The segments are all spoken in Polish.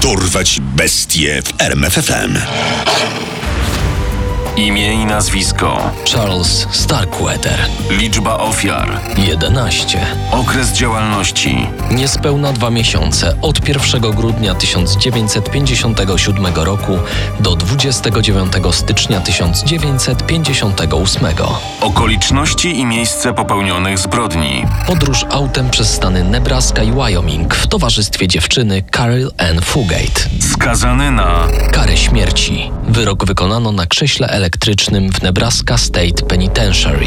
Dorwać bestie w RMFFM. Imię i nazwisko. Charles Starkweather. Liczba ofiar. 11. Okres działalności. Niespełna dwa miesiące od 1 grudnia 1957 roku do 29 stycznia 1958. Okoliczności i miejsce popełnionych zbrodni. Podróż autem przez stany Nebraska i Wyoming w towarzystwie dziewczyny Carol Ann Fugate. Skazany na Karę śmierci. Wyrok wykonano na krześle elektrycznym w Nebraska State Penitentiary.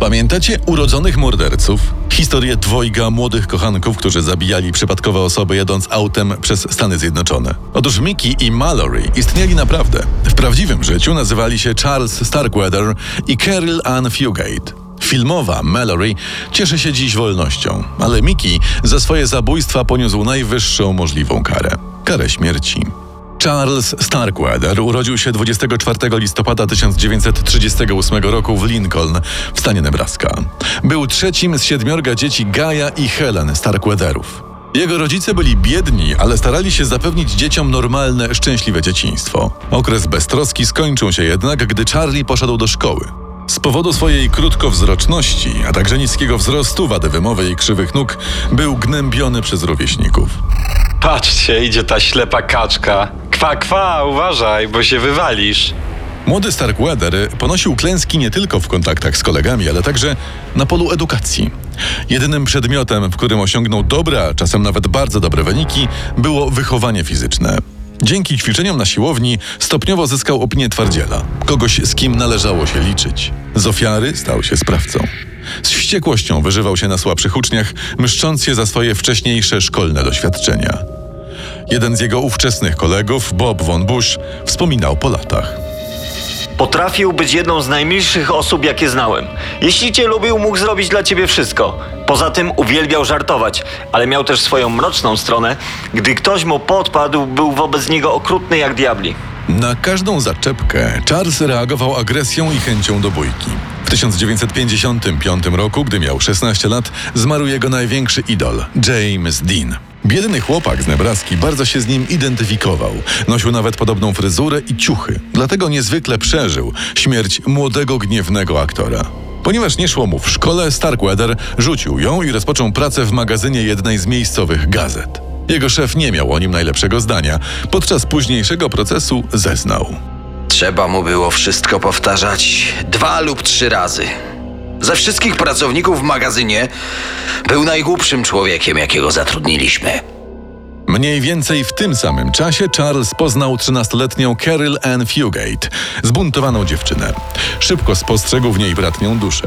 Pamiętacie urodzonych morderców? Historię dwojga młodych kochanków, którzy zabijali przypadkowe osoby jadąc autem przez Stany Zjednoczone. Otóż Mickey i Mallory istnieli naprawdę. W prawdziwym życiu nazywali się Charles Starkweather i Carol Ann Fugate. Filmowa Mallory cieszy się dziś wolnością, ale Mickey za swoje zabójstwa poniósł najwyższą możliwą karę karę śmierci. Charles Starkweather urodził się 24 listopada 1938 roku w Lincoln w stanie Nebraska. Był trzecim z siedmiorga dzieci Gaja i Helen Starkweatherów. Jego rodzice byli biedni, ale starali się zapewnić dzieciom normalne, szczęśliwe dzieciństwo. Okres beztroski skończył się jednak, gdy Charlie poszedł do szkoły. Z powodu swojej krótkowzroczności, a także niskiego wzrostu, wady wymowy i krzywych nóg, był gnębiony przez rówieśników. Patrzcie, idzie ta ślepa kaczka. Kwa, kwa, uważaj, bo się wywalisz. Młody Starkweather ponosił klęski nie tylko w kontaktach z kolegami, ale także na polu edukacji. Jedynym przedmiotem, w którym osiągnął dobre, a czasem nawet bardzo dobre wyniki, było wychowanie fizyczne. Dzięki ćwiczeniom na siłowni stopniowo zyskał opinię twardziela, kogoś z kim należało się liczyć. Z ofiary stał się sprawcą. Z wściekłością wyżywał się na słabszych uczniach, mszcząc się za swoje wcześniejsze szkolne doświadczenia. Jeden z jego ówczesnych kolegów, Bob von Bush, wspominał po latach. Potrafił być jedną z najmilszych osób, jakie znałem. Jeśli cię lubił, mógł zrobić dla ciebie wszystko. Poza tym uwielbiał żartować, ale miał też swoją mroczną stronę. Gdy ktoś mu podpadł, był wobec niego okrutny jak diabli. Na każdą zaczepkę Charles reagował agresją i chęcią do bójki. W 1955 roku, gdy miał 16 lat, zmarł jego największy idol, James Dean. Biedny chłopak z Nebraski bardzo się z nim identyfikował. Nosił nawet podobną fryzurę i ciuchy, dlatego niezwykle przeżył śmierć młodego, gniewnego aktora. Ponieważ nie szło mu w szkole, Starkweather rzucił ją i rozpoczął pracę w magazynie jednej z miejscowych gazet. Jego szef nie miał o nim najlepszego zdania. Podczas późniejszego procesu zeznał. Trzeba mu było wszystko powtarzać dwa lub trzy razy. Ze wszystkich pracowników w magazynie był najgłupszym człowiekiem, jakiego zatrudniliśmy. Mniej więcej w tym samym czasie Charles poznał 13-letnią Carol Ann Fugate, zbuntowaną dziewczynę. Szybko spostrzegł w niej bratnią duszę.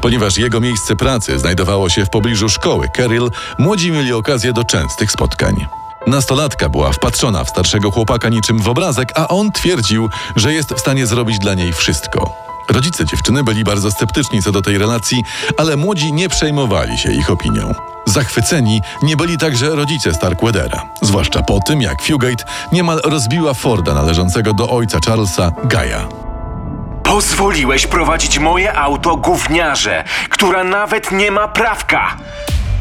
Ponieważ jego miejsce pracy znajdowało się w pobliżu szkoły Carol, młodzi mieli okazję do częstych spotkań. Nastolatka była wpatrzona w starszego chłopaka niczym w obrazek, a on twierdził, że jest w stanie zrobić dla niej wszystko. Rodzice dziewczyny byli bardzo sceptyczni co do tej relacji, ale młodzi nie przejmowali się ich opinią. Zachwyceni nie byli także rodzice Starkweathera, zwłaszcza po tym, jak Fugate niemal rozbiła Forda należącego do ojca Charlesa, Gaja. Pozwoliłeś prowadzić moje auto gówniarze, która nawet nie ma prawka.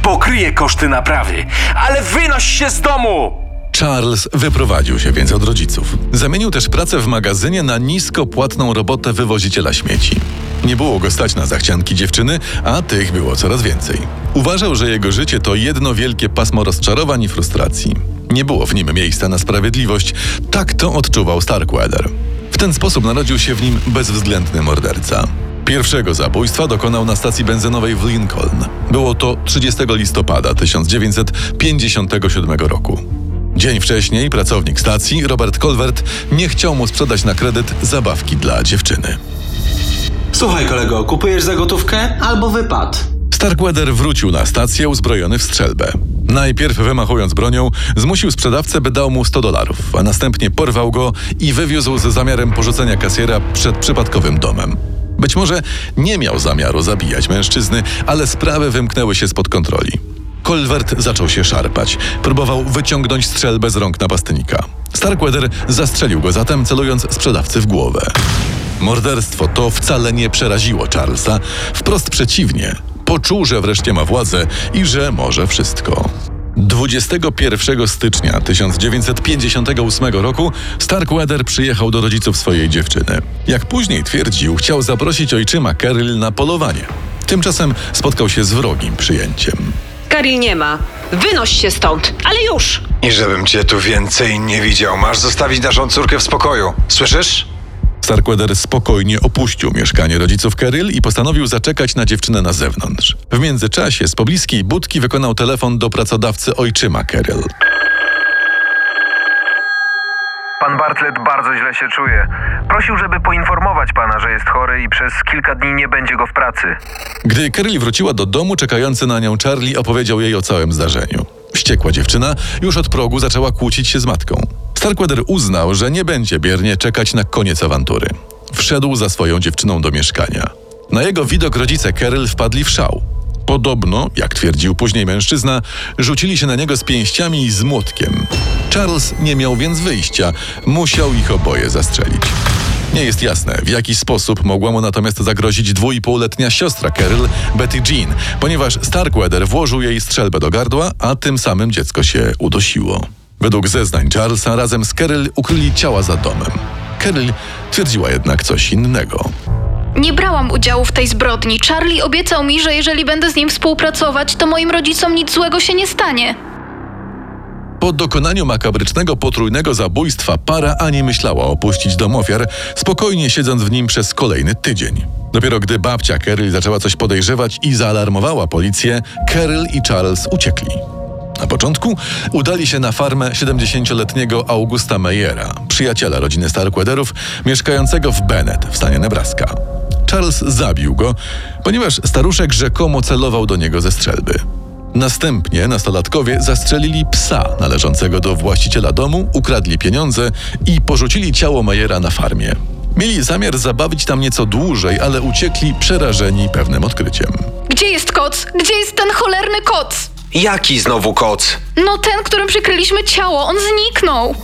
Pokryję koszty naprawy, ale wynoś się z domu! Charles wyprowadził się więc od rodziców. Zamienił też pracę w magazynie na nisko płatną robotę wywoziciela śmieci. Nie było go stać na zachcianki dziewczyny, a tych było coraz więcej. Uważał, że jego życie to jedno wielkie pasmo rozczarowań i frustracji. Nie było w nim miejsca na sprawiedliwość. Tak to odczuwał Starkweather. W ten sposób narodził się w nim bezwzględny morderca. Pierwszego zabójstwa dokonał na stacji benzynowej w Lincoln. Było to 30 listopada 1957 roku. Dzień wcześniej pracownik stacji, Robert Colbert, nie chciał mu sprzedać na kredyt zabawki dla dziewczyny. Słuchaj, kolego, kupujesz za gotówkę albo wypad. Starkweather wrócił na stację uzbrojony w strzelbę. Najpierw wymachując bronią, zmusił sprzedawcę, by dał mu 100 dolarów, a następnie porwał go i wywiózł z zamiarem porzucenia kasjera przed przypadkowym domem. Być może nie miał zamiaru zabijać mężczyzny, ale sprawy wymknęły się spod kontroli. Colbert zaczął się szarpać. Próbował wyciągnąć strzelbę z rąk napastnika. Starkweather zastrzelił go zatem, celując sprzedawcy w głowę. Morderstwo to wcale nie przeraziło Charlesa. Wprost przeciwnie. Poczuł, że wreszcie ma władzę i że może wszystko. 21 stycznia 1958 roku Starkweather przyjechał do rodziców swojej dziewczyny. Jak później twierdził, chciał zaprosić ojczyma Carol na polowanie. Tymczasem spotkał się z wrogim przyjęciem. Karil nie ma. Wynoś się stąd, ale już! I żebym cię tu więcej nie widział. Masz zostawić naszą córkę w spokoju. Słyszysz? Starkweather spokojnie opuścił mieszkanie rodziców Carol i postanowił zaczekać na dziewczynę na zewnątrz. W międzyczasie z pobliskiej budki wykonał telefon do pracodawcy ojczyma Carol. Pan Bartlett bardzo źle się czuje. Prosił, żeby poinformować pana, że jest chory i przez kilka dni nie będzie go w pracy. Gdy Carol wróciła do domu, czekający na nią Charlie opowiedział jej o całym zdarzeniu. Wściekła dziewczyna już od progu zaczęła kłócić się z matką. Starkweather uznał, że nie będzie biernie czekać na koniec awantury. Wszedł za swoją dziewczyną do mieszkania. Na jego widok rodzice Carol wpadli w szał. Podobno, jak twierdził później mężczyzna, rzucili się na niego z pięściami i z młotkiem. Charles nie miał więc wyjścia, musiał ich oboje zastrzelić. Nie jest jasne, w jaki sposób mogła mu natomiast zagrozić dwuipółletnia siostra Carol, Betty Jean, ponieważ Starkweather włożył jej strzelbę do gardła, a tym samym dziecko się udosiło. Według zeznań Charlesa razem z Carol ukryli ciała za domem. Carol twierdziła jednak coś innego. Nie brałam udziału w tej zbrodni. Charlie obiecał mi, że jeżeli będę z nim współpracować, to moim rodzicom nic złego się nie stanie. Po dokonaniu makabrycznego potrójnego zabójstwa para ani myślała opuścić dom ofiar, spokojnie siedząc w nim przez kolejny tydzień. Dopiero gdy babcia Carol zaczęła coś podejrzewać i zaalarmowała policję, Carol i Charles uciekli. Na początku udali się na farmę 70-letniego Augusta Meyera, przyjaciela rodziny Starkweatherów, mieszkającego w Bennett w stanie Nebraska. Charles zabił go, ponieważ staruszek rzekomo celował do niego ze strzelby. Następnie nastolatkowie zastrzelili psa należącego do właściciela domu, ukradli pieniądze i porzucili ciało Meyera na farmie. Mieli zamiar zabawić tam nieco dłużej, ale uciekli przerażeni pewnym odkryciem. Gdzie jest koc? Gdzie jest ten cholerny koc? Jaki znowu koc? No ten, którym przykryliśmy ciało, on zniknął.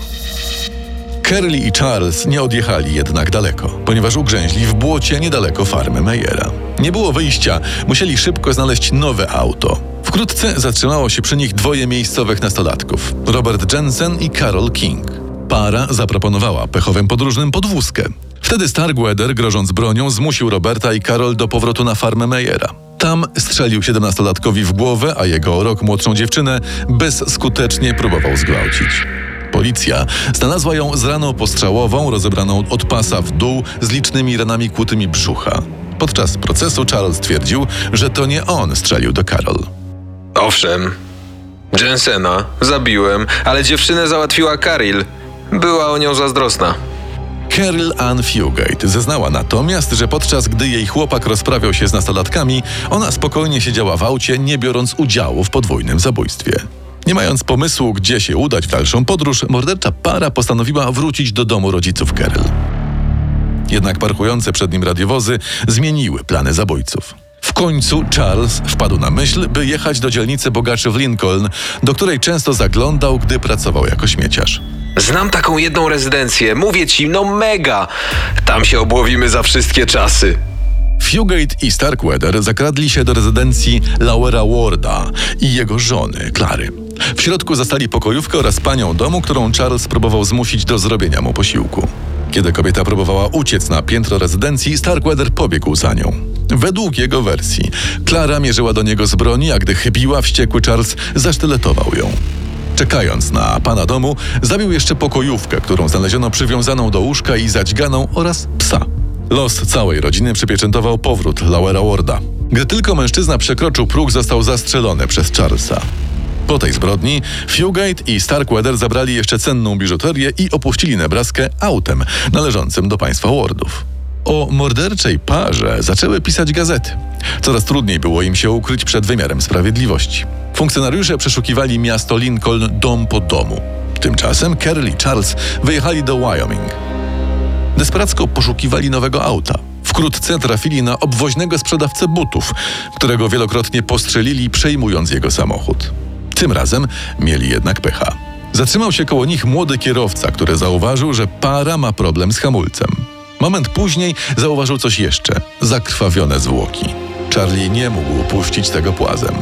Curly i Charles nie odjechali jednak daleko, ponieważ ugrzęźli w błocie niedaleko farmy Meyera. Nie było wyjścia, musieli szybko znaleźć nowe auto. Wkrótce zatrzymało się przy nich dwoje miejscowych nastolatków: Robert Jensen i Carol King. Para zaproponowała pechowym podróżnym podwózkę. Wtedy Starkweather, grożąc bronią, zmusił Roberta i Carol do powrotu na farmę Meyera. Tam strzelił siedemnastolatkowi w głowę, a jego rok młodszą dziewczynę bezskutecznie próbował zgwałcić. Policja znalazła ją z raną postrzałową, rozebraną od pasa w dół, z licznymi ranami kłutymi brzucha. Podczas procesu Charles twierdził, że to nie on strzelił do Carol. Owszem, Jensena zabiłem, ale dziewczynę załatwiła Karil. Była o nią zazdrosna. Carol Ann Fugate zeznała natomiast, że podczas gdy jej chłopak rozprawiał się z nastolatkami, ona spokojnie siedziała w aucie, nie biorąc udziału w podwójnym zabójstwie. Nie mając pomysłu, gdzie się udać w dalszą podróż, mordercza para postanowiła wrócić do domu rodziców Carol. Jednak parkujące przed nim radiowozy zmieniły plany zabójców. W końcu Charles wpadł na myśl, by jechać do dzielnicy bogaczy w Lincoln, do której często zaglądał, gdy pracował jako śmieciarz. Znam taką jedną rezydencję, mówię ci, no mega! Tam się obłowimy za wszystkie czasy. Fugate i Starkweather zakradli się do rezydencji Laura Warda i jego żony, Klary. W środku zastali pokojówkę oraz panią domu, którą Charles próbował zmusić do zrobienia mu posiłku. Kiedy kobieta próbowała uciec na piętro rezydencji, Starkweather pobiegł za nią. Według jego wersji, Klara mierzyła do niego z broni, a gdy chybiła, wściekły Charles zasztyletował ją. Czekając na pana domu, zabił jeszcze pokojówkę, którą znaleziono przywiązaną do łóżka i zadźganą oraz psa. Los całej rodziny przypieczętował powrót Lauera Warda. Gdy tylko mężczyzna przekroczył próg, został zastrzelony przez Charlesa. Po tej zbrodni Fugate i Starkweather zabrali jeszcze cenną biżuterię i opuścili Nebraskę autem należącym do państwa Wardów. O morderczej parze zaczęły pisać gazety. Coraz trudniej było im się ukryć przed wymiarem sprawiedliwości. Funkcjonariusze przeszukiwali miasto Lincoln dom po domu. Tymczasem Carol i Charles wyjechali do Wyoming. Desperacko poszukiwali nowego auta. Wkrótce trafili na obwoźnego sprzedawcę butów, którego wielokrotnie postrzelili, przejmując jego samochód. Tym razem mieli jednak pecha. Zatrzymał się koło nich młody kierowca, który zauważył, że para ma problem z hamulcem. Moment później zauważył coś jeszcze zakrwawione zwłoki. Charlie nie mógł puścić tego płazem.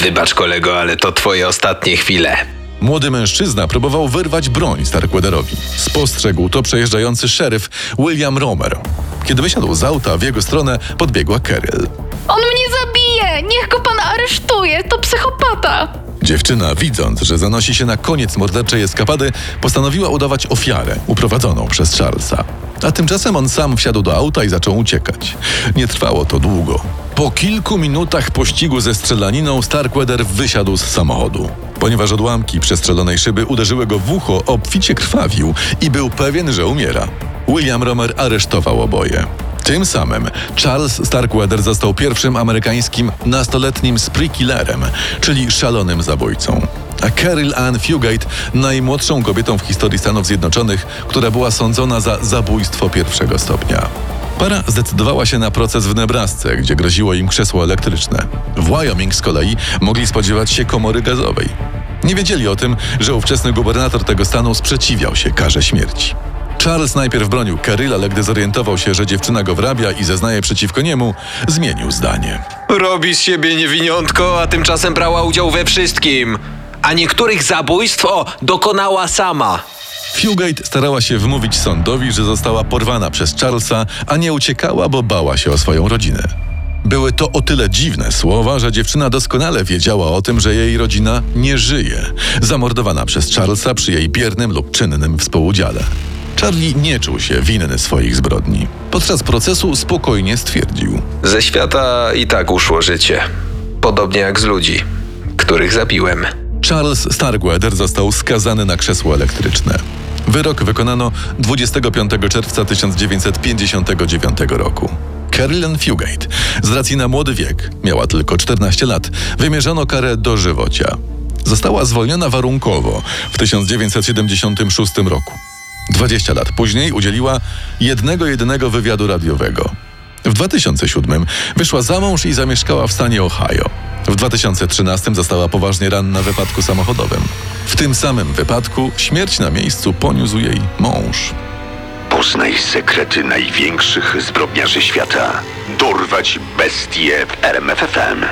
Wybacz kolego, ale to twoje ostatnie chwile. Młody mężczyzna próbował wyrwać broń Starkweatherowi. Spostrzegł to przejeżdżający szeryf William Romer. Kiedy wysiadł z auta, w jego stronę podbiegła Carol. On mnie zabije! Niech go pan aresztuje! To psychopata! Dziewczyna, widząc, że zanosi się na koniec morderczej eskapady, postanowiła udawać ofiarę uprowadzoną przez Charlesa. A tymczasem on sam wsiadł do auta i zaczął uciekać. Nie trwało to długo. Po kilku minutach pościgu ze strzelaniną Starkweather wysiadł z samochodu. Ponieważ odłamki przestrzelonej szyby uderzyły go w ucho, obficie krwawił i był pewien, że umiera. William Romer aresztował oboje. Tym samym Charles Starkweather został pierwszym amerykańskim nastoletnim spree killerem, czyli szalonym zabójcą. A Carol Ann Fugate najmłodszą kobietą w historii Stanów Zjednoczonych, która była sądzona za zabójstwo pierwszego stopnia. Para zdecydowała się na proces w Nebrasce, gdzie groziło im krzesło elektryczne. W Wyoming z kolei mogli spodziewać się komory gazowej. Nie wiedzieli o tym, że ówczesny gubernator tego stanu sprzeciwiał się karze śmierci. Charles najpierw bronił Caryl, ale gdy zorientował się, że dziewczyna go wrabia i zeznaje przeciwko niemu, zmienił zdanie. Robi z siebie niewiniątko, a tymczasem brała udział we wszystkim. A niektórych zabójstw, o, dokonała sama. Fugate starała się wmówić sądowi, że została porwana przez Charlesa, a nie uciekała, bo bała się o swoją rodzinę. Były to o tyle dziwne słowa, że dziewczyna doskonale wiedziała o tym, że jej rodzina nie żyje, zamordowana przez Charlesa przy jej biernym lub czynnym współudziale. Charlie nie czuł się winny swoich zbrodni. Podczas procesu spokojnie stwierdził: Ze świata i tak uszło życie. Podobnie jak z ludzi, których zabiłem. Charles Starkweather został skazany na krzesło elektryczne. Wyrok wykonano 25 czerwca 1959 roku. Carolyn Fugate, z racji na młody wiek, miała tylko 14 lat, wymierzono karę dożywocia. Została zwolniona warunkowo w 1976 roku. 20 lat później udzieliła jednego jedynego wywiadu radiowego. W 2007 wyszła za mąż i zamieszkała w stanie Ohio. W 2013 została poważnie ranna w wypadku samochodowym. W tym samym wypadku śmierć na miejscu poniósł jej mąż. Poznaj sekrety największych zbrodniarzy świata. Dorwać bestie w RMFFM.